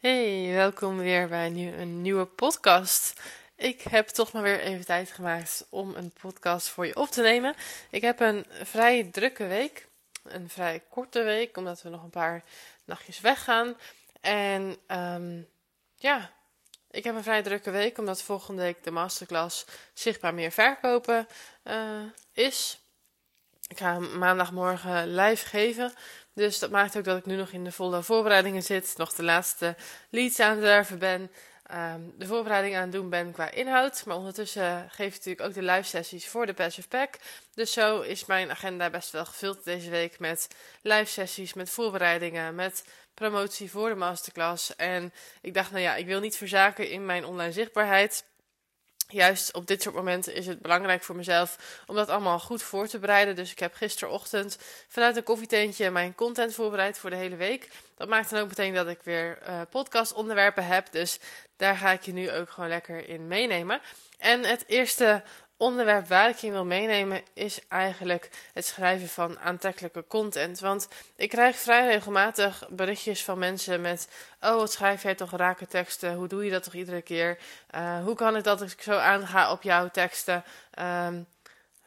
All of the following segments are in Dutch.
Hey, welkom weer bij een, nieuwe podcast. Ik heb toch maar weer even tijd gemaakt om een podcast voor je op te nemen. Ik heb een vrij drukke week, een vrij korte week, omdat we nog een paar nachtjes weggaan. En um, ja, ik heb een vrij drukke week, omdat volgende week de masterclass zichtbaar meer verkopen uh, is. Ik ga maandagmorgen live geven. Dus dat maakt ook dat ik nu nog in de volle voorbereidingen zit. Nog de laatste leads aan het werven ben. Um, de voorbereiding aan het doen ben qua inhoud. Maar ondertussen geef ik natuurlijk ook de live sessies voor de Passive Pack. Dus zo is mijn agenda best wel gevuld deze week met live sessies, met voorbereidingen, met promotie voor de masterclass. En ik dacht, nou ja, ik wil niet verzaken in mijn online zichtbaarheid juist op dit soort momenten is het belangrijk voor mezelf om dat allemaal goed voor te bereiden. Dus ik heb gisterochtend vanuit een koffietentje mijn content voorbereid voor de hele week. Dat maakt dan ook meteen dat ik weer uh, podcastonderwerpen heb. Dus daar ga ik je nu ook gewoon lekker in meenemen. En het eerste onderwerp waar ik je wil meenemen is eigenlijk het schrijven van aantrekkelijke content. Want ik krijg vrij regelmatig berichtjes van mensen met: Oh, wat schrijf jij toch rake teksten? Hoe doe je dat toch iedere keer? Uh, hoe kan het dat ik zo aanga op jouw teksten? Um,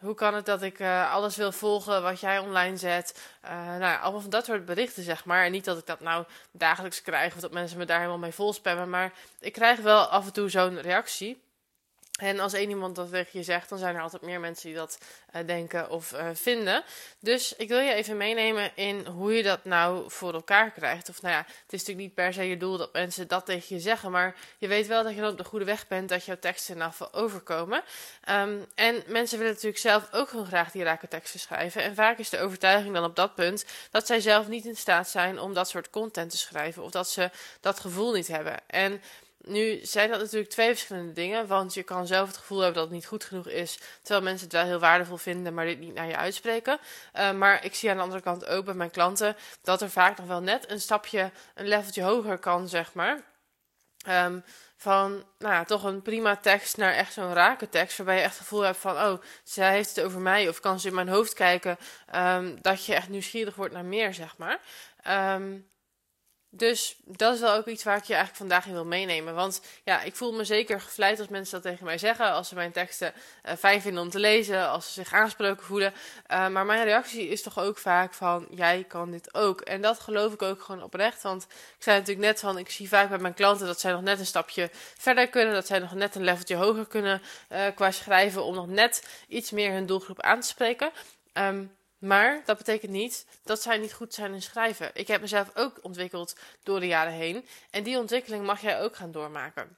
hoe kan het dat ik uh, alles wil volgen wat jij online zet? Uh, nou, allemaal van dat soort berichten, zeg maar. En niet dat ik dat nou dagelijks krijg of dat mensen me daar helemaal mee volspammen. Maar ik krijg wel af en toe zo'n reactie. En als één iemand dat tegen je zegt, dan zijn er altijd meer mensen die dat uh, denken of uh, vinden. Dus ik wil je even meenemen in hoe je dat nou voor elkaar krijgt. Of nou ja, het is natuurlijk niet per se je doel dat mensen dat tegen je zeggen. Maar je weet wel dat je dan op de goede weg bent, dat jouw teksten nou overkomen. Um, en mensen willen natuurlijk zelf ook gewoon graag die rake teksten schrijven. En vaak is de overtuiging dan op dat punt dat zij zelf niet in staat zijn om dat soort content te schrijven. Of dat ze dat gevoel niet hebben. En nu zijn dat natuurlijk twee verschillende dingen, want je kan zelf het gevoel hebben dat het niet goed genoeg is, terwijl mensen het wel heel waardevol vinden, maar dit niet naar je uitspreken. Uh, maar ik zie aan de andere kant ook bij mijn klanten dat er vaak nog wel net een stapje, een leveltje hoger kan, zeg maar. Um, van, nou ja, toch een prima tekst naar echt zo'n rake tekst, waarbij je echt het gevoel hebt van, oh, zij heeft het over mij, of kan ze in mijn hoofd kijken, um, dat je echt nieuwsgierig wordt naar meer, zeg maar. Um, dus dat is wel ook iets waar ik je eigenlijk vandaag in wil meenemen. Want ja, ik voel me zeker gevleid als mensen dat tegen mij zeggen. Als ze mijn teksten uh, fijn vinden om te lezen. Als ze zich aangesproken voelen. Uh, maar mijn reactie is toch ook vaak van, jij kan dit ook. En dat geloof ik ook gewoon oprecht. Want ik zei natuurlijk net van, ik zie vaak bij mijn klanten dat zij nog net een stapje verder kunnen. Dat zij nog net een leveltje hoger kunnen uh, qua schrijven. Om nog net iets meer hun doelgroep aan te spreken. Um, maar dat betekent niet dat zij niet goed zijn in schrijven. Ik heb mezelf ook ontwikkeld door de jaren heen. En die ontwikkeling mag jij ook gaan doormaken.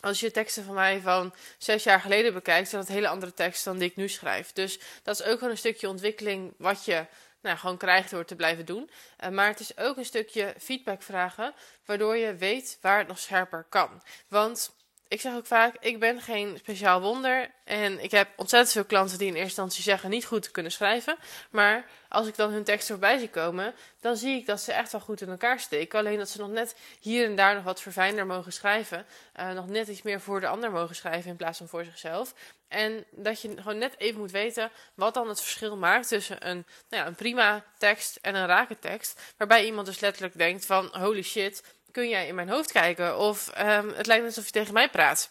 Als je teksten van mij van zes jaar geleden bekijkt, zijn dat hele andere teksten dan die ik nu schrijf. Dus dat is ook gewoon een stukje ontwikkeling wat je nou, gewoon krijgt door te blijven doen. Uh, maar het is ook een stukje feedback vragen, waardoor je weet waar het nog scherper kan. Want ik zeg ook vaak, ik ben geen speciaal wonder. En ik heb ontzettend veel klanten die in eerste instantie zeggen niet goed te kunnen schrijven. Maar als ik dan hun teksten voorbij zie komen, dan zie ik dat ze echt wel goed in elkaar steken. Alleen dat ze nog net hier en daar nog wat verfijnder mogen schrijven. Uh, nog net iets meer voor de ander mogen schrijven in plaats van voor zichzelf. En dat je gewoon net even moet weten wat dan het verschil maakt tussen een, nou ja, een prima tekst en een rake tekst. Waarbij iemand dus letterlijk denkt van holy shit kun jij in mijn hoofd kijken? Of um, het lijkt alsof je tegen mij praat.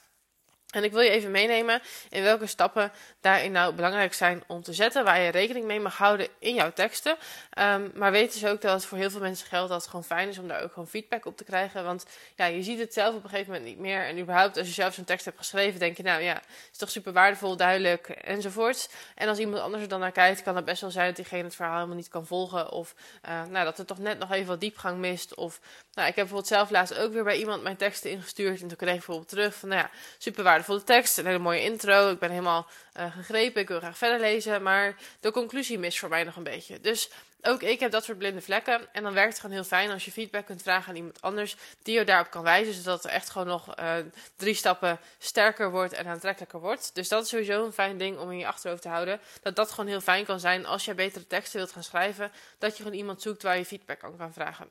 En ik wil je even meenemen in welke stappen daarin nou belangrijk zijn om te zetten, waar je rekening mee mag houden in jouw teksten. Um, maar weet dus ook dat het voor heel veel mensen geldt dat het gewoon fijn is om daar ook gewoon feedback op te krijgen. Want ja, je ziet het zelf op een gegeven moment niet meer. En überhaupt, als je zelf zo'n tekst hebt geschreven, denk je, nou ja, is toch super waardevol, duidelijk enzovoorts. En als iemand anders er dan naar kijkt, kan het best wel zijn dat diegene het verhaal helemaal niet kan volgen. Of uh, nou, dat er toch net nog even wat diepgang mist. Of nou, ik heb bijvoorbeeld zelf laatst ook weer bij iemand mijn teksten ingestuurd. En toen kreeg ik bijvoorbeeld terug van, nou ja, super waardevolle tekst, een hele mooie intro. Ik ben helemaal uh, gegrepen, ik wil graag verder lezen. Maar de conclusie mist voor mij nog een beetje. Dus ook ik heb dat soort blinde vlekken. En dan werkt het gewoon heel fijn als je feedback kunt vragen aan iemand anders die je daarop kan wijzen. Zodat het echt gewoon nog uh, drie stappen sterker wordt en aantrekkelijker wordt. Dus dat is sowieso een fijn ding om in je achterhoofd te houden. Dat dat gewoon heel fijn kan zijn als je betere teksten wilt gaan schrijven. Dat je gewoon iemand zoekt waar je feedback aan kan vragen.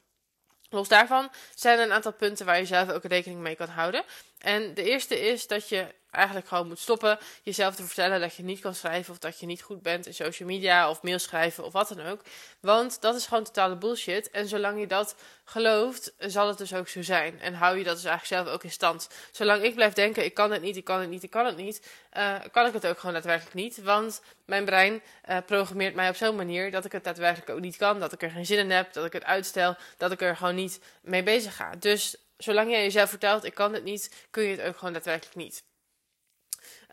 Los daarvan zijn er een aantal punten waar je zelf ook rekening mee kan houden. En de eerste is dat je eigenlijk gewoon moet stoppen jezelf te vertellen dat je niet kan schrijven of dat je niet goed bent in social media of mail schrijven of wat dan ook. Want dat is gewoon totale bullshit. En zolang je dat gelooft, zal het dus ook zo zijn. En hou je dat dus eigenlijk zelf ook in stand. Zolang ik blijf denken, ik kan het niet, ik kan het niet, ik kan het niet, uh, kan ik het ook gewoon daadwerkelijk niet. Want mijn brein uh, programmeert mij op zo'n manier dat ik het daadwerkelijk ook niet kan. Dat ik er geen zin in heb, dat ik het uitstel, dat ik er gewoon niet mee bezig ga. Dus zolang jij jezelf vertelt, ik kan het niet, kun je het ook gewoon daadwerkelijk niet.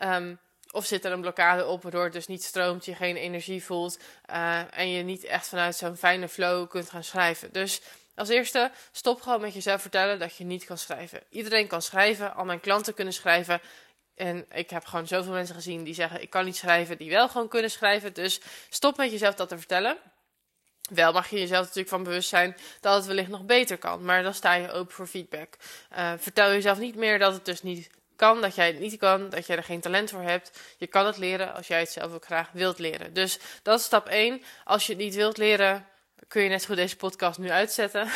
Um, of zit er een blokkade op waardoor het dus niet stroomt, je geen energie voelt uh, en je niet echt vanuit zo'n fijne flow kunt gaan schrijven. Dus als eerste, stop gewoon met jezelf vertellen dat je niet kan schrijven. Iedereen kan schrijven, al mijn klanten kunnen schrijven. En ik heb gewoon zoveel mensen gezien die zeggen: Ik kan niet schrijven, die wel gewoon kunnen schrijven. Dus stop met jezelf dat te vertellen. Wel mag je jezelf natuurlijk van bewust zijn dat het wellicht nog beter kan, maar dan sta je open voor feedback. Uh, vertel jezelf niet meer dat het dus niet kan, dat jij het niet kan, dat jij er geen talent voor hebt. Je kan het leren als jij het zelf ook graag wilt leren. Dus dat is stap 1. Als je het niet wilt leren, kun je net zo goed deze podcast nu uitzetten.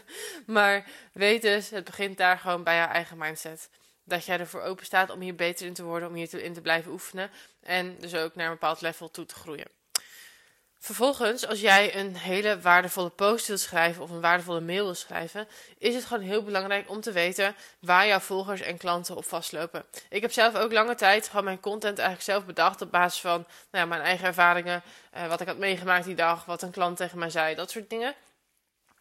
maar weet dus, het begint daar gewoon bij jouw eigen mindset. Dat jij ervoor open staat om hier beter in te worden, om hier in te blijven oefenen. En dus ook naar een bepaald level toe te groeien. Vervolgens, als jij een hele waardevolle post wilt schrijven of een waardevolle mail wilt schrijven, is het gewoon heel belangrijk om te weten waar jouw volgers en klanten op vastlopen. Ik heb zelf ook lange tijd gewoon mijn content eigenlijk zelf bedacht op basis van nou ja, mijn eigen ervaringen, uh, wat ik had meegemaakt die dag, wat een klant tegen mij zei, dat soort dingen.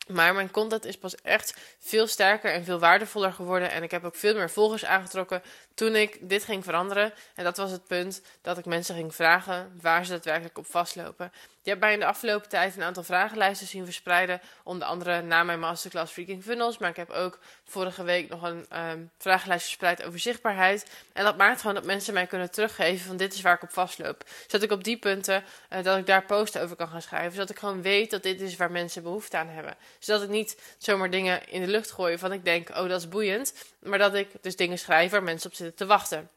Maar mijn content is pas echt veel sterker en veel waardevoller geworden. En ik heb ook veel meer volgers aangetrokken toen ik dit ging veranderen. En dat was het punt dat ik mensen ging vragen waar ze daadwerkelijk op vastlopen. Je hebt mij in de afgelopen tijd een aantal vragenlijsten zien verspreiden. Onder andere na mijn masterclass Freaking Funnels. Maar ik heb ook vorige week nog een um, vragenlijst verspreid over zichtbaarheid. En dat maakt gewoon dat mensen mij kunnen teruggeven van dit is waar ik op vastloop. Zodat ik op die punten, uh, dat ik daar posten over kan gaan schrijven. Zodat ik gewoon weet dat dit is waar mensen behoefte aan hebben. Zodat ik niet zomaar dingen in de lucht gooi van ik denk, oh dat is boeiend. Maar dat ik dus dingen schrijf waar mensen op zitten te wachten.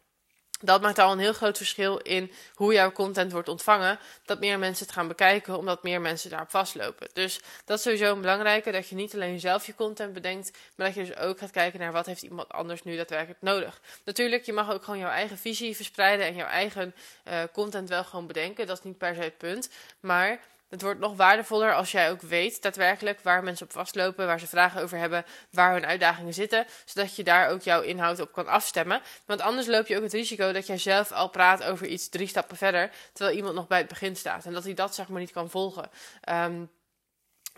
Dat maakt al een heel groot verschil in hoe jouw content wordt ontvangen. Dat meer mensen het gaan bekijken, omdat meer mensen daarop vastlopen. Dus dat is sowieso een belangrijke, dat je niet alleen zelf je content bedenkt, maar dat je dus ook gaat kijken naar wat heeft iemand anders nu daadwerkelijk nodig. Natuurlijk, je mag ook gewoon jouw eigen visie verspreiden en jouw eigen uh, content wel gewoon bedenken. Dat is niet per se het punt. Maar het wordt nog waardevoller als jij ook weet daadwerkelijk waar mensen op vastlopen, waar ze vragen over hebben, waar hun uitdagingen zitten, zodat je daar ook jouw inhoud op kan afstemmen. Want anders loop je ook het risico dat jij zelf al praat over iets drie stappen verder, terwijl iemand nog bij het begin staat en dat hij dat zeg maar niet kan volgen. Um,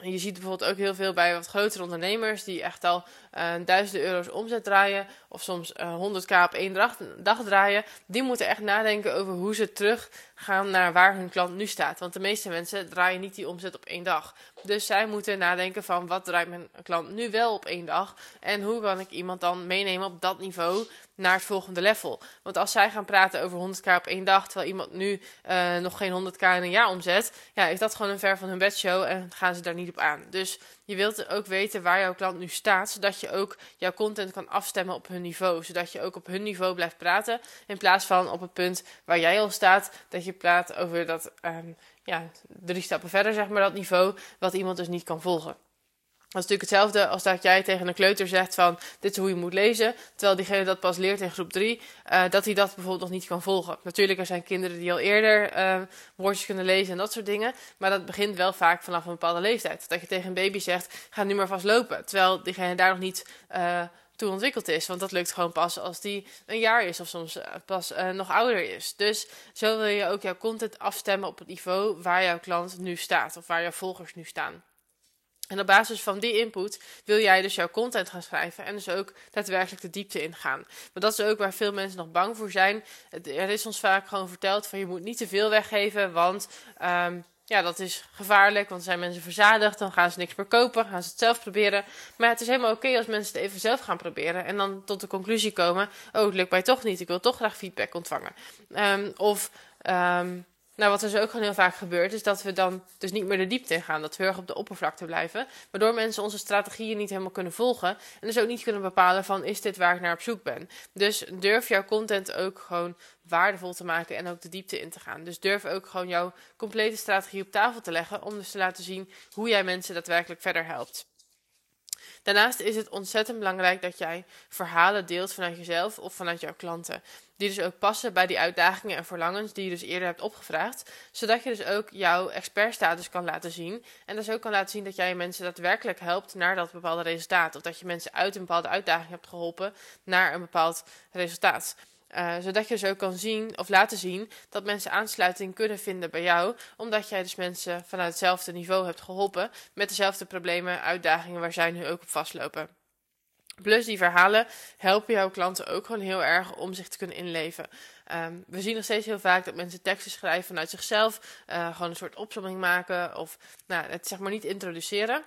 je ziet bijvoorbeeld ook heel veel bij wat grotere ondernemers die echt al uh, duizenden euro's omzet draaien of soms uh, eh, 100k op één dag, dag, draaien. Die moeten echt nadenken over hoe ze terug gaan naar waar hun klant nu staat. Want de meeste mensen draaien niet die omzet op één dag. Dus zij moeten nadenken van wat draait mijn klant nu wel op één dag en hoe kan ik iemand dan meenemen op dat niveau naar het volgende level. Want als zij gaan praten over 100k op één dag, terwijl iemand nu uh, nog geen 100k in een jaar omzet, ja, is dat gewoon een ver van hun bedshow en gaan ze daar niet op aan. Dus je wilt ook weten waar jouw klant nu staat, zodat je ook jouw content kan afstemmen op hun niveau. Zodat je ook op hun niveau blijft praten, in plaats van op het punt waar jij al staat, dat je praat over dat, um, ja, drie stappen verder, zeg maar, dat niveau, wat iemand dus niet kan volgen. Dat is natuurlijk hetzelfde als dat jij tegen een kleuter zegt van dit is hoe je moet lezen. Terwijl diegene dat pas leert in groep 3, uh, dat hij dat bijvoorbeeld nog niet kan volgen. Natuurlijk, er zijn kinderen die al eerder uh, woordjes kunnen lezen en dat soort dingen. Maar dat begint wel vaak vanaf een bepaalde leeftijd. Dat je tegen een baby zegt, ga nu maar vast lopen. Terwijl diegene daar nog niet uh, toe ontwikkeld is. Want dat lukt gewoon pas als die een jaar is of soms pas nog ouder is. Dus zo wil je ook jouw content afstemmen op het niveau waar jouw klant nu staat. Of waar jouw volgers nu staan. En op basis van die input wil jij dus jouw content gaan schrijven en dus ook daadwerkelijk de diepte ingaan. Maar dat is ook waar veel mensen nog bang voor zijn. Er is ons vaak gewoon verteld van je moet niet te veel weggeven, want um, ja, dat is gevaarlijk, want zijn mensen verzadigd, dan gaan ze niks meer kopen, gaan ze het zelf proberen. Maar het is helemaal oké als mensen het even zelf gaan proberen en dan tot de conclusie komen, oh het lukt mij toch niet, ik wil toch graag feedback ontvangen. Um, of... Um, nou, wat er dus ook gewoon heel vaak gebeurt, is dat we dan dus niet meer de diepte in gaan. Dat we heel erg op de oppervlakte blijven. Waardoor mensen onze strategieën niet helemaal kunnen volgen. En dus ook niet kunnen bepalen van, is dit waar ik naar op zoek ben? Dus durf jouw content ook gewoon waardevol te maken en ook de diepte in te gaan. Dus durf ook gewoon jouw complete strategie op tafel te leggen. Om dus te laten zien hoe jij mensen daadwerkelijk verder helpt. Daarnaast is het ontzettend belangrijk dat jij verhalen deelt vanuit jezelf of vanuit jouw klanten. Die dus ook passen bij die uitdagingen en verlangens die je dus eerder hebt opgevraagd. Zodat je dus ook jouw expertstatus kan laten zien. En dus ook kan laten zien dat jij mensen daadwerkelijk helpt naar dat bepaalde resultaat. Of dat je mensen uit een bepaalde uitdaging hebt geholpen naar een bepaald resultaat. Uh, zodat je zo kan zien of laten zien dat mensen aansluiting kunnen vinden bij jou, omdat jij dus mensen vanuit hetzelfde niveau hebt geholpen met dezelfde problemen, uitdagingen waar zij nu ook op vastlopen. Plus die verhalen helpen jouw klanten ook gewoon heel erg om zich te kunnen inleven. Um, we zien nog steeds heel vaak dat mensen teksten schrijven vanuit zichzelf, uh, gewoon een soort opzomming maken of nou, het zeg maar niet introduceren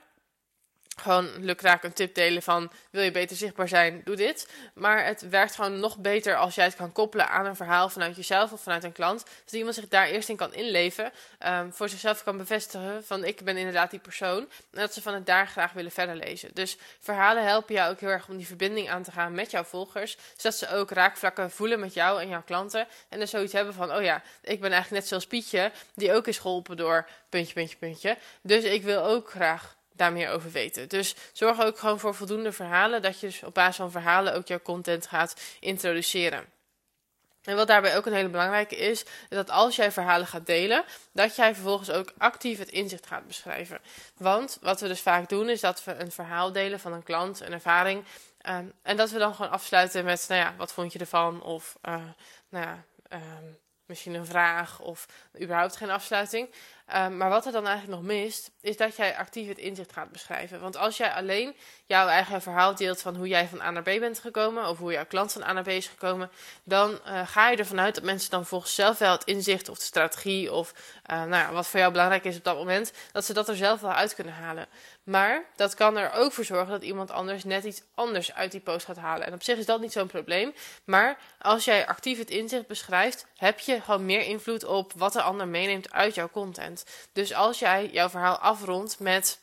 gewoon lukraak een tip delen van wil je beter zichtbaar zijn, doe dit. Maar het werkt gewoon nog beter als jij het kan koppelen aan een verhaal vanuit jezelf of vanuit een klant. Dus iemand zich daar eerst in kan inleven, um, voor zichzelf kan bevestigen van ik ben inderdaad die persoon. En dat ze van het daar graag willen verder lezen. Dus verhalen helpen jou ook heel erg om die verbinding aan te gaan met jouw volgers. Zodat ze ook raakvlakken voelen met jou en jouw klanten. En dan zoiets hebben van oh ja, ik ben eigenlijk net zoals Pietje, die ook is geholpen door puntje, puntje, puntje. Dus ik wil ook graag daar meer over weten. Dus zorg ook gewoon voor voldoende verhalen, dat je dus op basis van verhalen ook jouw content gaat introduceren. En wat daarbij ook een hele belangrijke is, is dat als jij verhalen gaat delen, dat jij vervolgens ook actief het inzicht gaat beschrijven. Want wat we dus vaak doen, is dat we een verhaal delen van een klant, een ervaring. Ehm, en dat we dan gewoon afsluiten met, nou ja, wat vond je ervan? Of, uh, nou ja, ehm, misschien een vraag of überhaupt geen afsluiting. Ehm, maar wat er dan eigenlijk nog mist, is dat jij actief het inzicht gaat beschrijven. Want als jij alleen jouw eigen verhaal deelt van hoe jij van A naar B bent gekomen, of hoe jouw klant van A naar B is gekomen, dan uh, ga je ervan uit dat mensen dan volgens zelf wel het inzicht of de strategie of uh, nou ja, wat voor jou belangrijk is op dat moment, dat ze dat er zelf wel uit kunnen halen. Maar dat kan er ook voor zorgen dat iemand anders net iets anders uit die post gaat halen. En op zich is dat niet zo'n probleem. Maar als jij actief het inzicht beschrijft, heb je gewoon meer invloed op wat de ander meeneemt uit jouw content. Dus als jij jouw verhaal afrondt met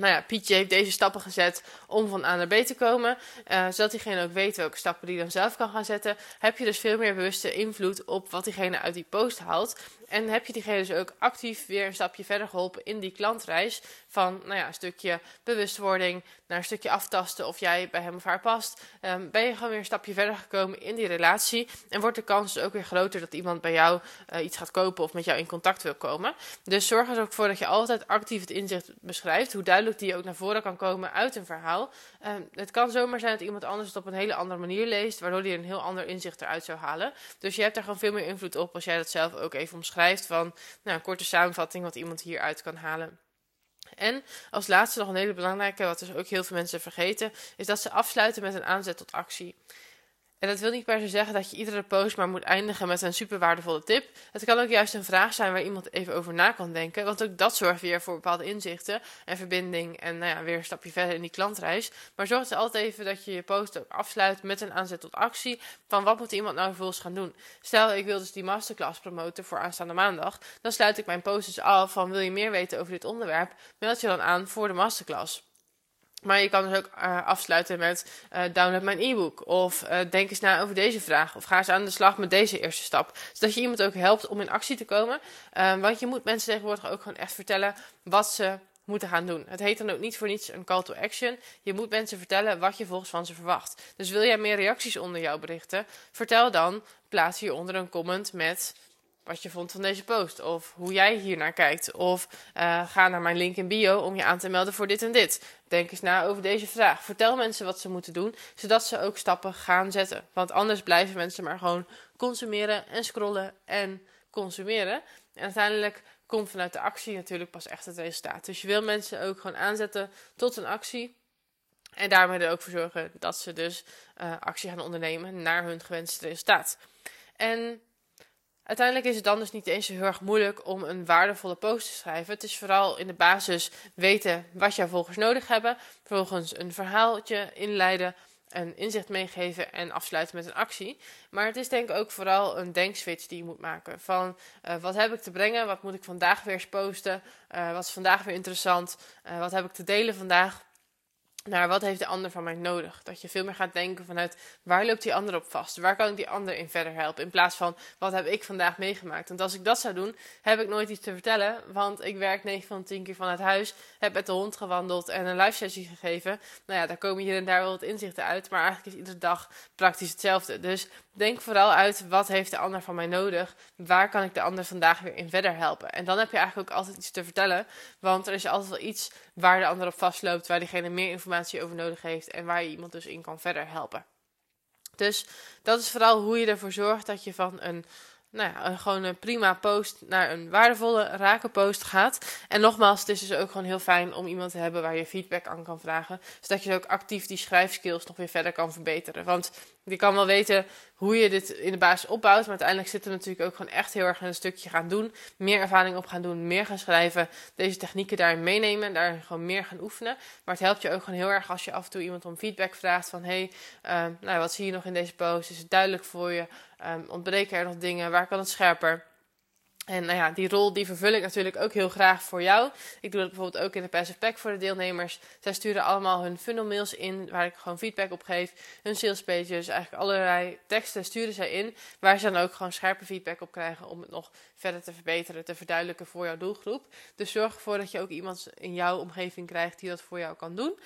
nou ja, Pietje heeft deze stappen gezet om van A naar B te komen. Uh, zodat diegene ook weet welke stappen die dan zelf kan gaan zetten. Heb je dus veel meer bewuste invloed op wat diegene uit die post haalt. En heb je diegene dus ook actief weer een stapje verder geholpen in die klantreis. Van nou ja, een stukje bewustwording naar een stukje aftasten of jij bij hem of haar past. Um, ben je gewoon weer een stapje verder gekomen in die relatie. En wordt de kans dus ook weer groter dat iemand bij jou uh, iets gaat kopen of met jou in contact wil komen. Dus zorg er ook voor dat je altijd actief het inzicht beschrijft. Hoe duidelijk die ook naar voren kan komen uit een verhaal. Um, het kan zomaar zijn dat iemand anders het op een hele andere manier leest. Waardoor hij een heel ander inzicht eruit zou halen. Dus je hebt daar gewoon veel meer invloed op als jij dat zelf ook even omschrijft van nou, een korte samenvatting wat iemand hieruit kan halen. En als laatste nog een hele belangrijke, wat dus ook heel veel mensen vergeten, is dat ze afsluiten met een aanzet tot actie. En dat wil niet per se zeggen dat je iedere post maar moet eindigen met een super waardevolle tip. Het kan ook juist een vraag zijn waar iemand even over na kan denken. Want ook dat zorgt weer voor bepaalde inzichten en verbinding. En nou ja, weer een stapje verder in die klantreis. Maar zorg er altijd even dat je je post ook afsluit met een aanzet tot actie. Van wat moet iemand nou vervolgens gaan doen? Stel, ik wil dus die masterclass promoten voor aanstaande maandag. Dan sluit ik mijn post dus af van wil je meer weten over dit onderwerp? Meld je dan aan voor de masterclass. Maar je kan dus ook uh, afsluiten met uh, download mijn e-book. Of uh, denk eens na over deze vraag. Of ga eens aan de slag met deze eerste stap. Zodat je iemand ook helpt om in actie te komen. want je moet mensen tegenwoordig ook gewoon echt vertellen wat ze moeten gaan doen. Het heet dan ook niet voor niets een call to action. Je moet mensen vertellen wat je volgens van ze verwacht. Dus wil jij meer reacties onder jouw berichten? Vertel dan, plaats hieronder een comment met wat je vond van deze post. Of hoe jij hier naar kijkt. Of uh, ga naar mijn link in bio om je aan te melden voor dit en dit. Denk eens na over deze vraag. Vertel mensen wat ze moeten doen, zodat ze ook stappen gaan zetten. Want anders blijven mensen maar gewoon consumeren en scrollen en consumeren. En uiteindelijk komt vanuit de actie natuurlijk pas echt het resultaat. Dus je wil mensen ook gewoon aanzetten tot een actie. En daarmee er ook voor zorgen dat ze dus uh, actie gaan ondernemen naar hun gewenste resultaat. En Uiteindelijk is het dan dus niet eens heel erg moeilijk om een waardevolle post te schrijven. Het is vooral in de basis weten wat jouw volgers nodig hebben. Vervolgens een verhaaltje inleiden, een inzicht meegeven en afsluiten met een actie. Maar het is denk ik ook vooral een denkswitch die je moet maken. Van uh, wat heb ik te brengen? Wat moet ik vandaag weer posten? Uh, wat is vandaag weer interessant? Uh, wat heb ik te delen vandaag? Naar wat heeft de ander van mij nodig. Dat je veel meer gaat denken vanuit waar loopt die ander op vast? Waar kan ik die ander in verder helpen? In plaats van wat heb ik vandaag meegemaakt? Want als ik dat zou doen, heb ik nooit iets te vertellen. Want ik werk 9 van 10 keer vanuit huis, heb met de hond gewandeld en een live sessie gegeven. Nou ja, daar komen hier en daar wel wat inzichten uit. Maar eigenlijk is iedere dag praktisch hetzelfde. Dus denk vooral uit wat heeft de ander van mij nodig? Waar kan ik de ander vandaag weer in verder helpen? En dan heb je eigenlijk ook altijd iets te vertellen. Want er is altijd wel iets waar de ander op vastloopt, waar diegene meer informatie over nodig heeft en waar je iemand dus in kan verder helpen. Dus dat is vooral hoe je ervoor zorgt dat je van een nou ja, gewoon een prima post naar een waardevolle, rake post gaat. En nogmaals, het is dus ook gewoon heel fijn om iemand te hebben waar je feedback aan kan vragen. Zodat je ook actief die schrijfskills nog weer verder kan verbeteren. Want je kan wel weten hoe je dit in de basis opbouwt. Maar uiteindelijk zit er natuurlijk ook gewoon echt heel erg een stukje gaan doen. Meer ervaring op gaan doen, meer gaan schrijven. Deze technieken daarin meenemen. Daar gewoon meer gaan oefenen. Maar het helpt je ook gewoon heel erg als je af en toe iemand om feedback vraagt. Van hey, uh, nou, wat zie je nog in deze post? Is het duidelijk voor je? Um, ontbreken er nog dingen? Waar kan het scherper? En nou ja, die rol die vervul ik natuurlijk ook heel graag voor jou. Ik doe dat bijvoorbeeld ook in de Passive Pack voor de deelnemers. Zij sturen allemaal hun funnel mails in, waar ik gewoon feedback op geef. Hun sales pages, eigenlijk allerlei teksten sturen zij in. Waar ze dan ook gewoon scherpe feedback op krijgen om het nog verder te verbeteren, te verduidelijken voor jouw doelgroep. Dus zorg ervoor dat je ook iemand in jouw omgeving krijgt die dat voor jou kan doen.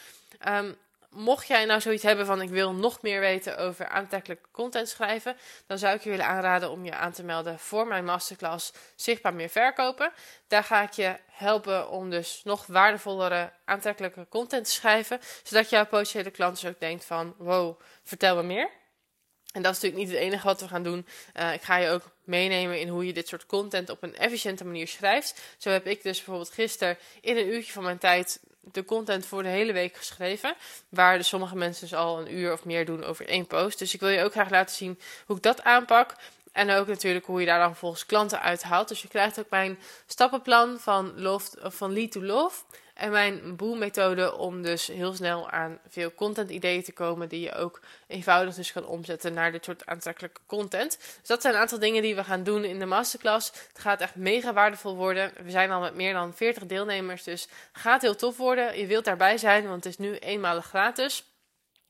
Um, mocht jij nou zoiets hebben van ik wil nog meer weten over aantrekkelijke content schrijven, dan zou ik je willen aanraden om je aan te melden voor mijn masterclass Zichtbaar meer verkopen. Daar ga ik je helpen om dus nog waardevollere aantrekkelijke content te schrijven, zodat jouw potentiële klant dus ook denkt van wow, vertel me meer. En dat is natuurlijk niet het enige wat we gaan doen. Uh, ik ga je ook meenemen in hoe je dit soort content op een efficiënte manier schrijft. Zo heb ik dus bijvoorbeeld gisteren in een uurtje van mijn tijd de content voor de hele week geschreven. Waar dus sommige mensen dus al een uur of meer doen over één post. Dus ik wil je ook graag laten zien hoe ik dat aanpak. En ook natuurlijk hoe je daar dan volgens klanten uithaalt. Dus je krijgt ook mijn stappenplan van, love, van lead to love. En mijn boelmethode om dus heel snel aan veel content ideeën te komen die je ook eenvoudig dus kan omzetten naar dit soort aantrekkelijke content. Dus dat zijn een aantal dingen die we gaan doen in de masterclass. Het gaat echt mega waardevol worden. We zijn al met meer dan 40 deelnemers, dus het gaat heel tof worden. Je wilt daarbij zijn, want het is nu eenmalig gratis.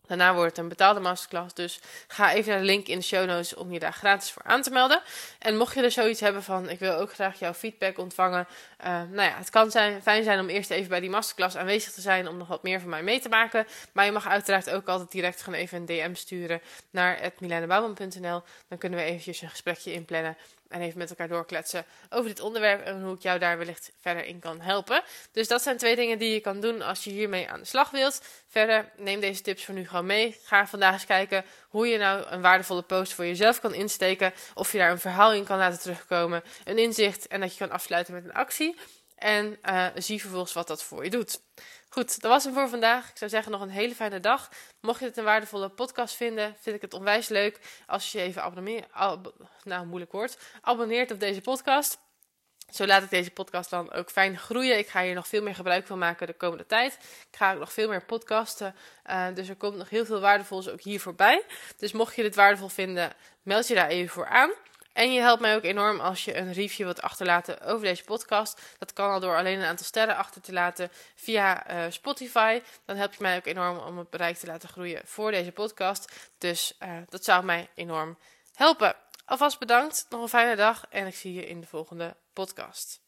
Daarna wordt het een betaalde masterclass. Dus ga even naar de link in de show notes om je daar gratis voor aan te melden. En mocht je er zoiets hebben van: ik wil ook graag jouw feedback ontvangen. Uh, nou ja, het kan zijn, fijn zijn om eerst even bij die masterclass aanwezig te zijn. Om nog wat meer van mij mee te maken. Maar je mag uiteraard ook altijd direct gewoon even een DM sturen naar milanebouwman.nl. Dan kunnen we eventjes een gesprekje inplannen en even met elkaar doorkletsen over dit onderwerp en hoe ik jou daar wellicht verder in kan helpen. Dus dat zijn twee dingen die je kan doen als je hiermee aan de slag wilt. Verder, neem deze tips voor nu gewoon mee. Ga vandaag eens kijken hoe je nou een waardevolle post voor jezelf kan insteken. Of je daar een verhaal in kan laten terugkomen, een inzicht en dat je kan afsluiten met een actie. En uh, zie vervolgens wat dat voor je doet. Goed, dat was hem voor vandaag. Ik zou zeggen nog een hele fijne dag. Mocht je het een waardevolle podcast vinden, vind ik het onwijs leuk als je even abonneert. nou, moeilijk woord. Abonneert op deze podcast. Zo laat ik deze podcast dan ook fijn groeien. Ik ga hier nog veel meer gebruik van maken de komende tijd. Ik ga ook nog veel meer podcasten. Uh, dus er komt nog heel veel waardevols ook hier voorbij. Dus mocht je dit waardevol vinden, meld je daar even voor aan. En je helpt mij ook enorm als je een review wilt achterlaten over deze podcast. Dat kan al door alleen een aantal sterren achter te laten via uh, Spotify. Dan help je mij ook enorm om het bereik te laten groeien voor deze podcast. Dus uh, dat zou mij enorm helpen. Alvast bedankt, nog een fijne dag en ik zie je in de volgende podcast.